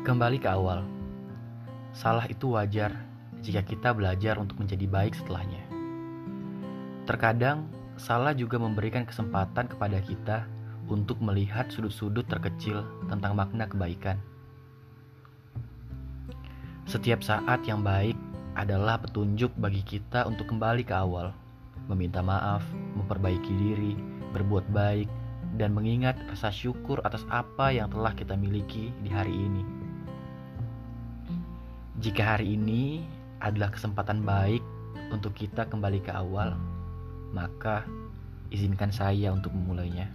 Kembali ke awal. Salah itu wajar jika kita belajar untuk menjadi baik setelahnya. Terkadang, salah juga memberikan kesempatan kepada kita untuk melihat sudut-sudut terkecil tentang makna kebaikan. Setiap saat yang baik adalah petunjuk bagi kita untuk kembali ke awal, meminta maaf, memperbaiki diri, berbuat baik, dan mengingat rasa syukur atas apa yang telah kita miliki di hari ini. Jika hari ini adalah kesempatan baik untuk kita kembali ke awal, maka izinkan saya untuk memulainya.